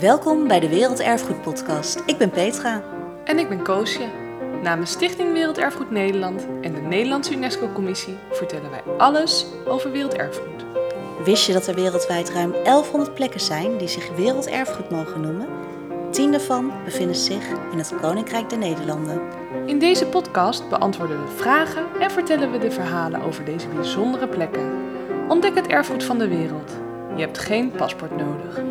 Welkom bij de Werelderfgoed Podcast. Ik ben Petra. En ik ben Koosje. Namens Stichting Werelderfgoed Nederland en de Nederlandse UNESCO-commissie vertellen wij alles over werelderfgoed. Wist je dat er wereldwijd ruim 1100 plekken zijn die zich werelderfgoed mogen noemen? Tien daarvan bevinden zich in het Koninkrijk der Nederlanden. In deze podcast beantwoorden we vragen en vertellen we de verhalen over deze bijzondere plekken. Ontdek het erfgoed van de wereld. Je hebt geen paspoort nodig.